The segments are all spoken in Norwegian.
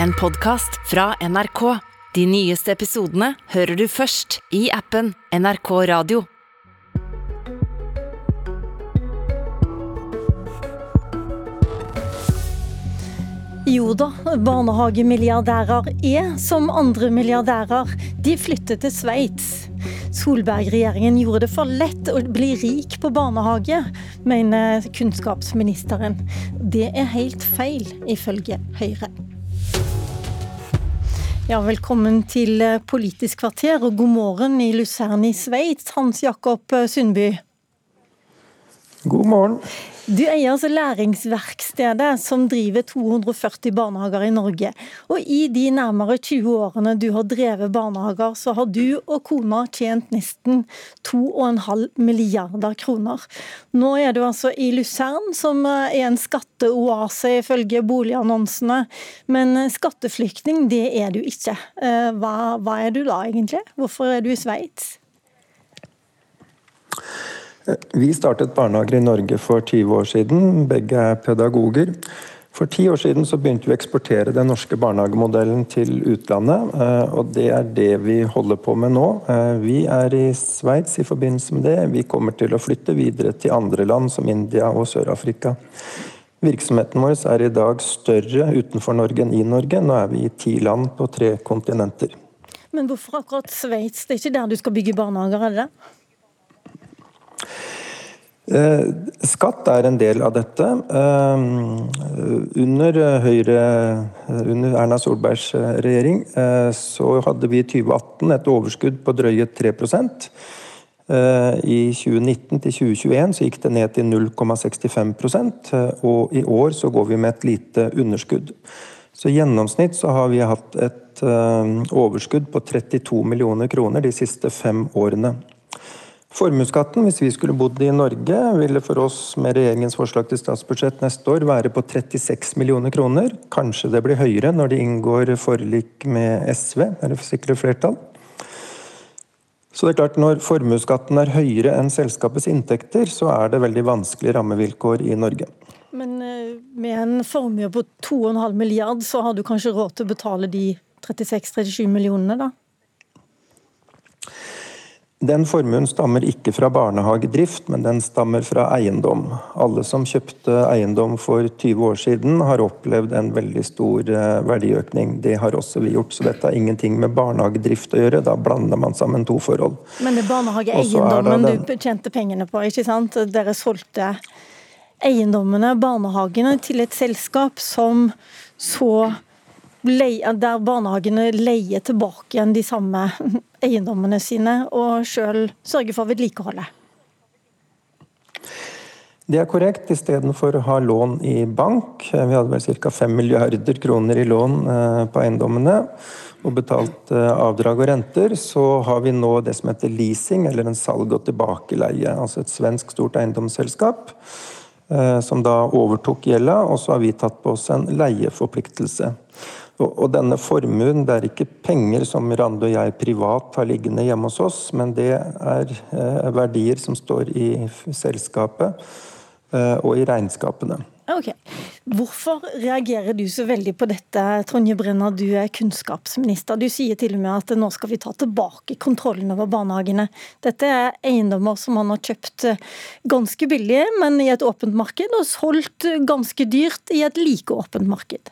en podkast fra NRK. De nyeste episodene hører du først i appen NRK Radio. Jo da, barnehagemilliardærer er som andre milliardærer. De flytter til Sveits. Solberg-regjeringen gjorde det for lett å bli rik på barnehage, mener kunnskapsministeren. Det er helt feil, ifølge Høyre. Ja, velkommen til Politisk kvarter og god morgen i Luzern i Sveits, Hans Jakob Sundby. God morgen. Du eier altså Læringsverkstedet, som driver 240 barnehager i Norge. Og i de nærmere 20 årene du har drevet barnehager, så har du og kona tjent nesten 2,5 milliarder kroner. Nå er du altså i Luzern, som er en skatteoase ifølge boligannonsene. Men skatteflyktning, det er du ikke. Eh, hva, hva er du da, egentlig? Hvorfor er du i Sveits? Vi startet barnehager i Norge for 20 år siden. Begge er pedagoger. For ti år siden så begynte vi å eksportere den norske barnehagemodellen til utlandet. Eh, og det er det vi holder på med nå. Eh, vi er i Sveits i forbindelse med det. Vi kommer til å flytte videre til andre land som India og Sør-Afrika. Virksomheten vår er i dag større utenfor Norge enn i Norge. Nå er vi i ti land på tre kontinenter. Men hvorfor akkurat Sveits? Det er ikke der du skal bygge barnehager, er det det? Eh, skatt er en del av dette. Eh, under, Høyre, under Erna Solbergs regjering eh, så hadde vi i 2018 et overskudd på drøye 3% I 2019 til 2021 så gikk det ned til 0,65% og i år så går vi med et lite underskudd. Så I gjennomsnitt så har vi hatt et overskudd på 32 millioner kroner de siste fem årene. Formuesskatten, hvis vi skulle bodd i Norge, ville for oss med regjeringens forslag til statsbudsjett neste år være på 36 millioner kroner. Kanskje det blir høyere når de inngår forlik med SV, eller sikrer flertall. Så det er klart, Når formuesskatten er høyere enn selskapets inntekter, så er det veldig vanskelige rammevilkår i Norge. Men eh, med en formue på 2,5 milliard, så har du kanskje råd til å betale de 36-37 millionene, da? Den formuen stammer ikke fra barnehagedrift, men den stammer fra eiendom. Alle som kjøpte eiendom for 20 år siden, har opplevd en veldig stor eh, verdiøkning. Det har også vi gjort, så dette har ingenting med barnehagedrift å gjøre. Da blander man sammen to forhold. Men det er barnehageeiendommen den... du tjente pengene på, ikke sant? Dere solgte eiendommene, barnehagene, til et selskap som så der barnehagene leier tilbake igjen de samme eiendommene sine, og sjøl sørge for vedlikeholdet. Det er korrekt. Istedenfor å ha lån i bank, vi hadde vel ca. 5 milliarder kroner i lån eh, på eiendommene, og betalt eh, avdrag og renter, så har vi nå det som heter leasing, eller en salg og tilbakeleie. Altså et svensk stort eiendomsselskap eh, som da overtok gjelda, og så har vi tatt på oss en leieforpliktelse. Og denne formuen, det er ikke penger som Rande og jeg privat har liggende hjemme hos oss, men det er eh, verdier som står i selskapet eh, og i regnskapene. Ok. Hvorfor reagerer du så veldig på dette, Tonje Brenna, du er kunnskapsminister. Du sier til og med at nå skal vi ta tilbake kontrollen over barnehagene. Dette er eiendommer som man har kjøpt eh, ganske billig, men i et åpent marked, og solgt ganske dyrt i et like åpent marked.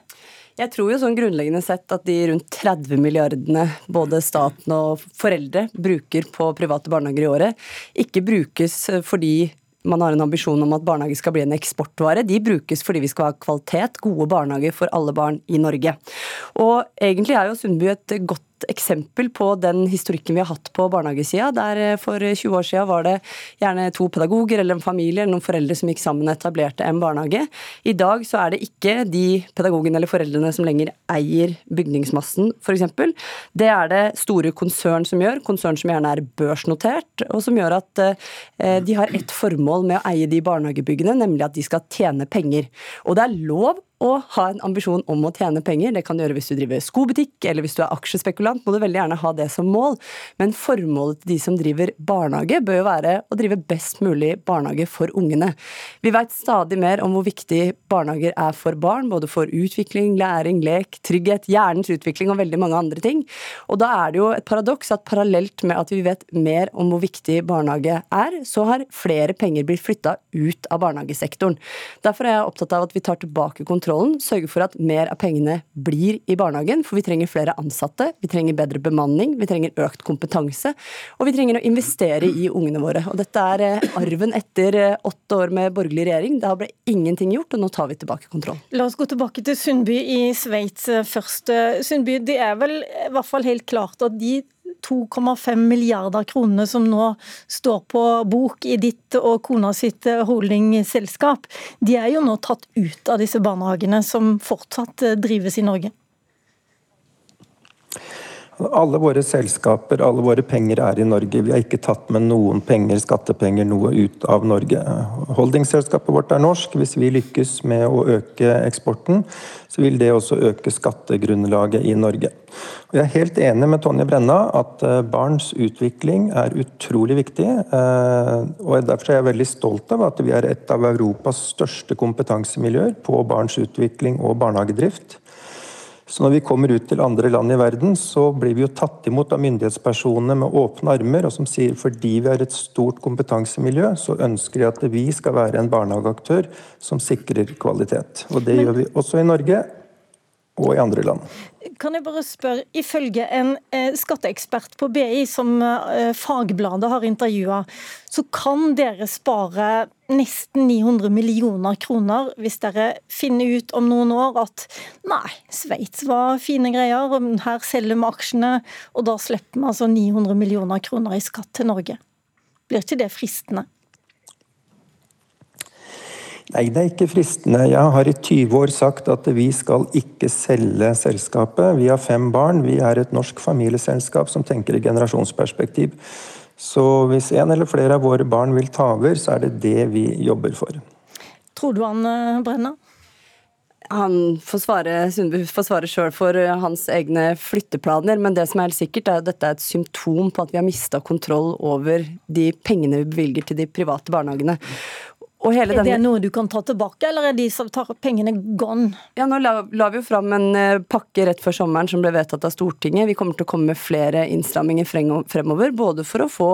Jeg tror jo sånn grunnleggende sett at de rundt 30 milliardene både staten og foreldre bruker på private barnehager i året, ikke brukes fordi man har en ambisjon om at barnehage skal bli en eksportvare. De brukes fordi vi skal ha kvalitet, gode barnehager for alle barn i Norge. Og egentlig er jo Sundby et godt eksempel på den historikken vi har hatt på barnehagesida. Der eh, for 20 år siden var det gjerne to pedagoger eller en familie eller noen foreldre som gikk sammen og etablerte en barnehage. I dag så er det ikke de pedagogene eller foreldrene som lenger eier bygningsmassen, f.eks. Det er det store konsern som gjør, konsern som gjerne er børsnotert, og som gjør at eh, de har ett formål med å eie de barnehagebyggene, nemlig at de skal tjene penger. Og det er lov å ha en ambisjon om å tjene penger. Det kan du gjøre hvis du driver skobutikk, eller hvis du er aksjespekulant, må du veldig gjerne ha det som mål. Men formålet til de som driver barnehage, bør jo være å drive best mulig barnehage for ungene. Vi veit stadig mer om hvor viktig barnehager er for barn, både for utvikling, læring, lek, trygghet, hjernens utvikling og veldig mange andre ting. Og da er det jo et paradoks at parallelt med at vi vet mer om hvor viktig barnehage er, så har flere penger blitt flytta ut av barnehagesektoren. Derfor er jeg opptatt av at vi tar tilbake kontrollen, sørger for at mer av pengene blir i barnehagen, for vi trenger flere ansatte, vi trenger bedre bemanning, vi trenger økt kompetanse, og vi trenger å investere i ungene våre. Og dette er eh, arven etter eh, åtte år med borgerlig regjering. Det ble ingenting gjort, og nå tar vi tilbake kontroll. La oss gå tilbake til Sundby i Sveits eh, først. Sundby, det er vel i hvert fall helt klart at de 2,5 milliarder kronene som nå står på bok i ditt og kona sitt holdingselskap, de er jo nå tatt ut av disse barnehagene som fortsatt drives i Norge? Alle våre selskaper, alle våre penger er i Norge. Vi har ikke tatt med noen penger, skattepenger, noe ut av Norge. Holdingselskapet vårt er norsk. Hvis vi lykkes med å øke eksporten, så vil det også øke skattegrunnlaget i Norge. Og jeg er helt enig med Tonje Brenna at eh, barns utvikling er utrolig viktig. Eh, og Derfor er jeg veldig stolt av at vi er et av Europas største kompetansemiljøer på barns utvikling og barnehagedrift. Så når vi kommer ut til andre land i verden, så blir vi jo tatt imot av myndighetspersonene med åpne armer, og som sier fordi vi har et stort kompetansemiljø, så ønsker de at vi skal være en barnehageaktør som sikrer kvalitet. Og det gjør vi også i Norge og i andre land. Kan jeg bare spørre, Ifølge en eh, skatteekspert på BI som eh, Fagbladet har intervjua, så kan dere spare nesten 900 millioner kroner hvis dere finner ut om noen år at nei, Sveits var fine greier, her selger vi aksjene, og da slipper vi altså 900 millioner kroner i skatt til Norge. Blir ikke det fristende? Nei, det er ikke fristende. Jeg har i 20 år sagt at vi skal ikke selge selskapet. Vi har fem barn. Vi er et norsk familieselskap som tenker i generasjonsperspektiv. Så hvis en eller flere av våre barn vil ta over, så er det det vi jobber for. Tror du han eh, brenner? Han får svare, Sundby får svare sjøl for eh, hans egne flytteplaner, men det som er helt sikkert er at dette er et symptom på at vi har mista kontroll over de pengene vi bevilger til de private barnehagene er det noe du kan ta tilbake, eller er de som tar pengene gone? Ja, Nå la, la, vi jo fram en eh, pakke rett før sommeren som ble vedtatt av Stortinget. Vi kommer til å komme med flere innstramminger fremover, både for å få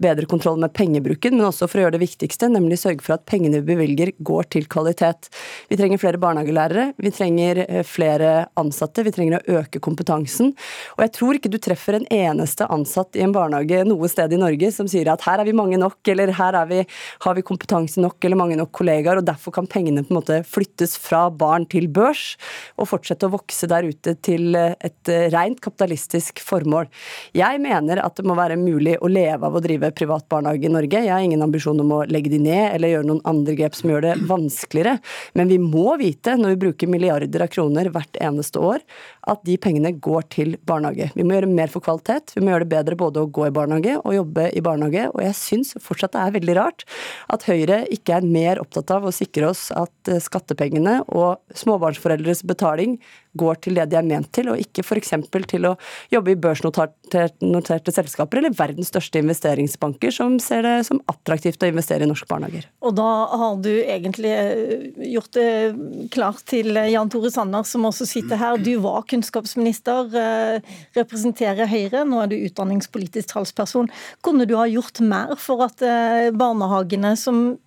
bedre kontroll med pengebruken, men også for å gjøre det viktigste, nemlig sørge for at pengene vi bevilger går til kvalitet. Vi trenger flere barnehagelærere, vi trenger eh, flere ansatte, vi trenger å øke kompetansen. Og jeg tror ikke du treffer en eneste ansatt i en barnehage noe sted i Norge som sier at her er vi mange nok, eller her vi, har vi kompetanse nok eller mange nok kollegaer, og derfor kan pengene på en måte flyttes fra barn til børs og fortsette å vokse der ute til eh, et eh, rent kapitalistisk formål. Jeg mener at det må være mulig å leve av å drive privat barnehage i Norge. Jeg har ingen ambisjon om å legge de ned eller gjøre noen andre grep som gjør det vanskeligere. Men vi må vite, når vi bruker milliarder av kroner hvert eneste år, at de pengene går til barnehage. Vi må gjøre mer for kvalitet. Vi må gjøre det bedre både å gå i barnehage og jobbe i barnehage. Og jeg syns fortsatt det er veldig rart at Høyre ikke er mer opptatt av å sikre oss at eh, skattepengene og småbarnsforeldres betaling går til det de er ment til, og ikke f.eks. til å jobbe i børsnoterte selskaper eller verdens største investeringsbanker, som ser det som attraktivt å investere i norske barnehager. Og da har du egentlig eh, gjort det klart til Jan Tore Sanner, som også sitter her. Du var kunnskapsminister, eh, representerer Høyre, nå er du utdanningspolitisk talsperson. Kunne du ha gjort mer for at eh, barnehagene, som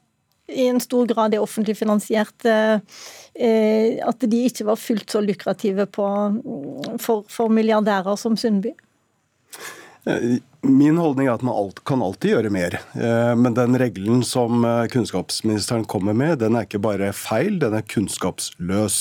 i en stor grad er offentlig finansiert, eh, eh, at de ikke var fullt så lukrative på, for, for milliardærer som Sundby? Min holdning er at man alt, kan alltid gjøre mer. Eh, men den regelen som eh, kunnskapsministeren kommer med, den er ikke bare feil, den er kunnskapsløs.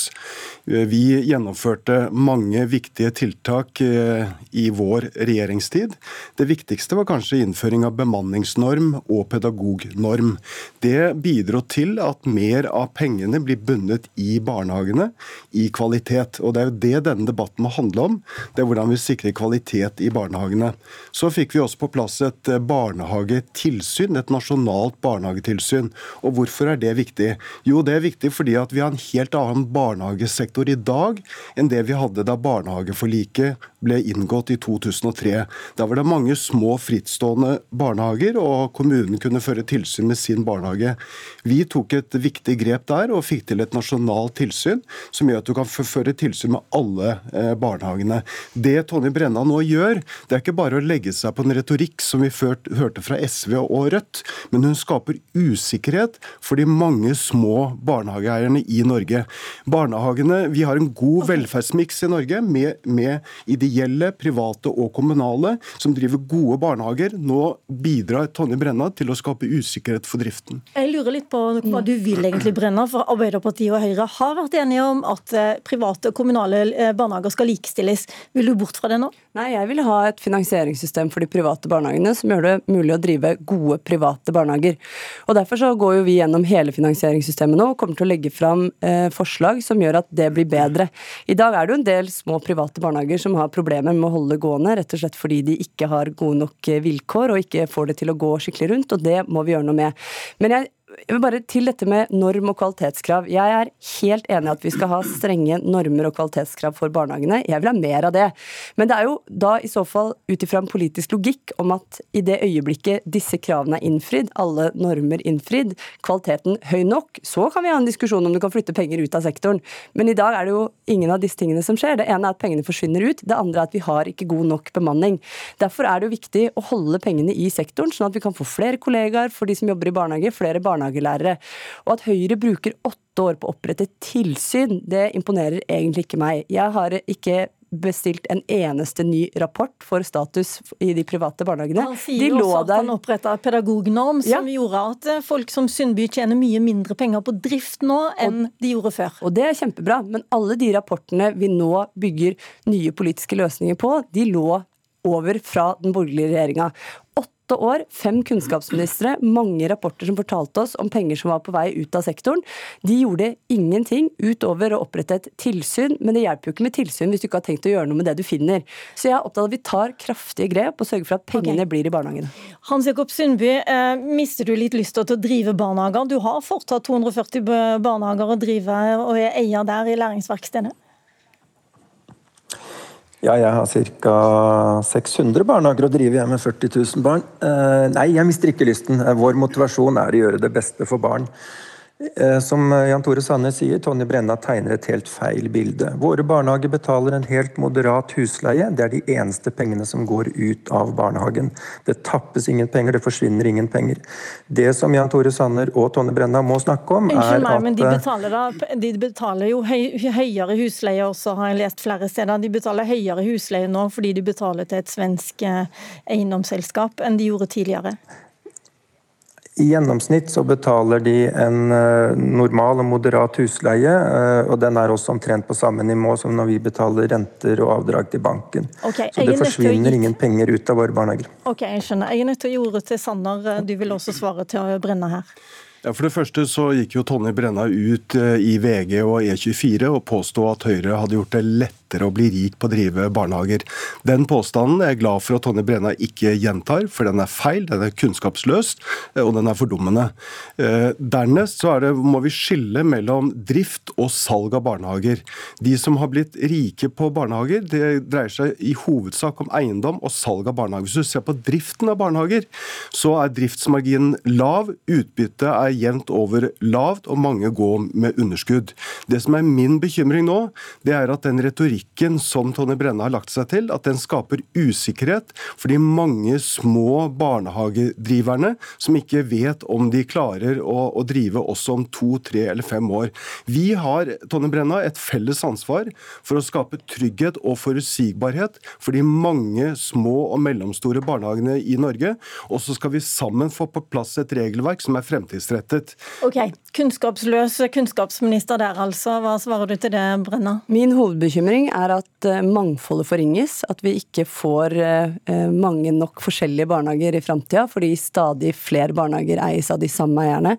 Eh, vi gjennomførte mange viktige tiltak i vår regjeringstid. Det viktigste var kanskje innføring av bemanningsnorm og pedagognorm. Det bidro til at mer av pengene blir bundet i barnehagene, i kvalitet. Og det er jo det denne debatten må handle om. Det er hvordan vi sikrer kvalitet i barnehagene. Så fikk vi også på plass et eh, barnehagetilsyn, et nasjonalt barnehagetilsyn. Og hvorfor er det viktig? Jo, det er viktig fordi at vi har en helt annen barnehagesektor i dag enn det vi hadde da barnehageforliket ble inngått i 2003. Da var det mange små frittstående barnehager, og kommunen kunne føre tilsyn med sin barnehage. Vi tok et viktig grep der og fikk til et nasjonalt tilsyn som gjør at du kan føre tilsyn med alle eh, barnehagene. Det Tonje Brenna nå gjør, det er ikke bare å legge seg på en retorikk som vi ført, hørte fra SV og Rødt, men hun skaper usikkerhet for de mange små barnehageeierne i Norge. Barnehagene, Vi har en god velferdsmiks i Norge med, med ideelle, private og kommunale som driver gode barnehager. Nå bidrar Tonje Brenna til å skape usikkerhet for driften. Jeg lurer litt på hva du vil egentlig, Brenna. For Arbeiderpartiet og Høyre har vært enige om at eh, private og kommunale eh, barnehager skal likestilles. Vil du bort fra det nå? Nei, jeg vil ha et finansieringssystem for de private barnehagene som gjør det mulig å drive gode private barnehager. Og Derfor så går jo vi gjennom hele finansieringssystemet nå og kommer til å legge fram eh, forslag som gjør at det blir bedre. I dag er det jo en del små private barnehager som har problemer med å holde gående, rett og slett fordi de ikke har gode nok eh, vilkår og ikke får det til å gå skikkelig rundt, og det må vi gjøre noe med. Men jeg bare Til dette med norm og kvalitetskrav. Jeg er helt enig i at vi skal ha strenge normer og kvalitetskrav for barnehagene. Jeg vil ha mer av det. Men det er jo da i så fall ut ifra en politisk logikk om at i det øyeblikket disse kravene er innfridd, alle normer innfridd, kvaliteten høy nok, så kan vi ha en diskusjon om du kan flytte penger ut av sektoren. Men i dag er det jo ingen av disse tingene som skjer. Det ene er at pengene forsvinner ut. Det andre er at vi har ikke god nok bemanning. Derfor er det jo viktig å holde pengene i sektoren, sånn at vi kan få flere kollegaer for de som jobber i barnehage, flere barnehager barnehagelærere. Og at Høyre bruker åtte år på å opprette tilsyn, det imponerer egentlig ikke meg. Jeg har ikke bestilt en eneste ny rapport for status i de private barnehagene. Han sier de også at han oppretta pedagognorm som ja. gjorde at eh, folk som Sundby tjener mye mindre penger på drift nå enn og, de gjorde før. Og det er kjempebra, men alle de rapportene vi nå bygger nye politiske løsninger på, de lå over fra den borgerlige regjeringa åtte år, fem kunnskapsministre, mange rapporter som fortalte oss om penger som var på vei ut av sektoren. De gjorde ingenting utover å opprette et tilsyn, men det hjelper jo ikke med tilsyn hvis du ikke har tenkt å gjøre noe med det du finner. Så jeg er opptatt av at vi tar kraftige grep og sørger for at pengene okay. blir i barnehagene. Hans Jakob Sundby, eh, mister du litt lyst til å drive barnehager? Du har fortsatt 240 barnehager å drive og er eier der i læringsverkstedet? Ja, jeg har ca. 600 barnehager å drive hjemme med 40 000 barn. Eh, nei, jeg mister ikke lysten. Vår motivasjon er å gjøre det beste for barn. Eh, som Jan Tore Sanne sier, Tonje Brenna tegner et helt feil bilde. Våre barnehager betaler en helt moderat husleie. Det er de eneste pengene som går ut av barnehagen. Det tappes ingen penger, det forsvinner ingen penger. Det som Jan Tore Sanner og Tonje Brenna må snakke om, er meg, at men de betaler, da, de betaler jo høy, høyere husleie også, har jeg lest flere steder. De betaler høyere husleie nå fordi de betaler til et svensk eh, eiendomsselskap enn de gjorde tidligere. I gjennomsnitt så betaler de en eh, normal og moderat husleie, eh, og den er også omtrent på samme nivå som når vi betaler renter og avdrag til banken. Okay, så det forsvinner ingen penger ut av våre barnehager. Ok, Jeg skjønner. Jeg er nødt til å gi ordet til Sanner. Du vil også svare til å brenne her. Ja, For det første så gikk jo Tonje Brenna ut eh, i VG og E24 og påstod at Høyre hadde gjort det lett lettere å bli rik på å drive barnehager. Den påstanden er jeg glad for at Tonje Brenna ikke gjentar, for den er feil, den er kunnskapsløs eh, og den er fordummende. Eh, dernest så det, må vi skille mellom drift og salg av barnehager. De som har blitt rike på barnehager, det dreier seg i hovedsak om eiendom og salg av barnehager. Hvis du ser på driften av barnehager, så er driftsmarginen lav, utbyttet er jevnt over lavt, og mange går med underskudd. Det som er min bekymring nå, det er at den retorikken retorikken som Tone Brenna har lagt seg til, at den skaper usikkerhet for de mange små barnehagedriverne som ikke vet om de klarer å, å drive også om to, tre eller fem år. Vi har Tone Brenna, et felles ansvar for å skape trygghet og forutsigbarhet for de mange små og mellomstore barnehagene i Norge. Og så skal vi sammen få på plass et regelverk som er fremtidsrettet. Ok, Kunnskapsløs kunnskapsminister der, altså. Hva svarer du til det, Brenna? Min hovedbekymring er at eh, mangfoldet forringes. At vi ikke får eh, mange nok forskjellige barnehager i framtida, fordi stadig flere barnehager eies av de samme eierne.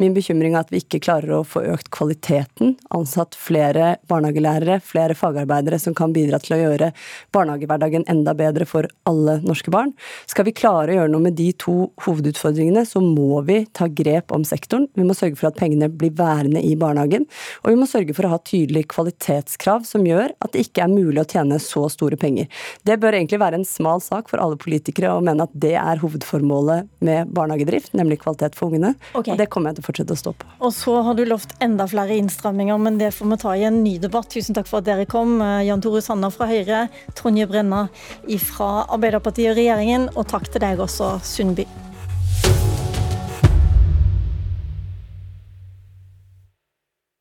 Min bekymring er at vi ikke klarer å få økt kvaliteten, ansatt flere barnehagelærere, flere fagarbeidere som kan bidra til å gjøre barnehagehverdagen enda bedre for alle norske barn. Skal vi klare å gjøre noe med de to hovedutfordringene, så må vi ta grep om sektoren. Vi må sørge for at at pengene blir værende i barnehagen. Og vi må sørge for å ha tydelige kvalitetskrav som gjør at det ikke er mulig å tjene så store penger. Det bør egentlig være en smal sak for alle politikere å mene at det er hovedformålet med barnehagedrift, nemlig kvalitet for ungene. Okay. Og det kommer jeg til å fortsette å stå på. Og så har du lovt enda flere innstramminger, men det får vi ta i en ny debatt. Tusen takk for at dere kom. Jan Tore Sanner fra Høyre, Tonje Brenna fra Arbeiderpartiet og regjeringen, og takk til deg også, Sundby.